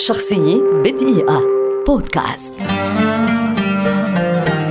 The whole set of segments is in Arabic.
شخصية بدقيقة. بودكاست.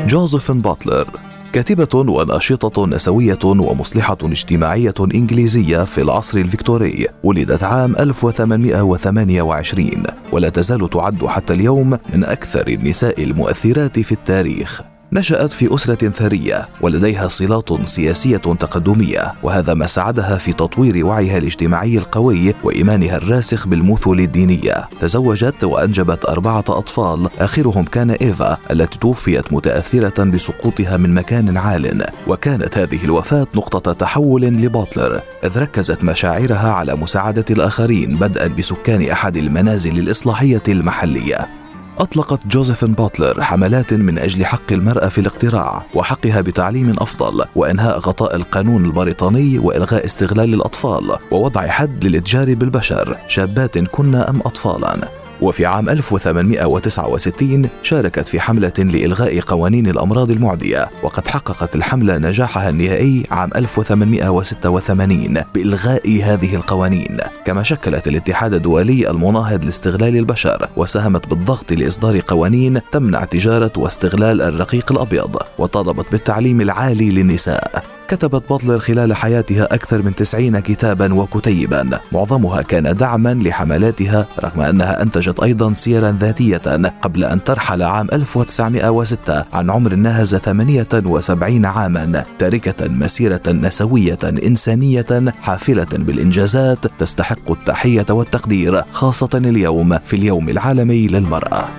جوزفين باتلر كاتبة وناشطة نسوية ومصلحة اجتماعية إنجليزية في العصر الفيكتوري ولدت عام 1828 ولا تزال تعد حتى اليوم من أكثر النساء المؤثرات في التاريخ. نشأت في أسرة ثرية ولديها صلات سياسية تقدمية وهذا ما ساعدها في تطوير وعيها الاجتماعي القوي وإيمانها الراسخ بالمثل الدينية. تزوجت وأنجبت أربعة أطفال آخرهم كان إيفا التي توفيت متأثرة بسقوطها من مكان عال. وكانت هذه الوفاة نقطة تحول لباتلر إذ ركزت مشاعرها على مساعدة الآخرين بدءا بسكان أحد المنازل الإصلاحية المحلية. أطلقت جوزيف باتلر حملات من أجل حق المرأة في الاقتراع وحقها بتعليم أفضل وإنهاء غطاء القانون البريطاني وإلغاء استغلال الأطفال ووضع حد للإتجار بالبشر شابات كن أم أطفالا. وفي عام 1869 شاركت في حملة لإلغاء قوانين الأمراض المعدية وقد حققت الحملة نجاحها النهائي عام 1886 بإلغاء هذه القوانين. كما شكلت الاتحاد الدولي المناهض لاستغلال البشر وساهمت بالضغط لإصدار قوانين تمنع تجارة واستغلال الرقيق الأبيض وطالبت بالتعليم العالي للنساء. كتبت باتلر خلال حياتها أكثر من تسعين كتابا وكتيبا. معظمها كان دعما لحملاتها رغم أنها أنتجت أيضا سيرا ذاتية قبل أن ترحل عام 1906 عن عمر ناهز 78 عاما تاركة مسيرة نسوية إنسانية حافلة بالإنجازات تستحق التحية والتقدير خاصة اليوم في اليوم العالمي للمرأة.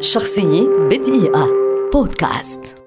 شخصية بدقيقة. بودكاست.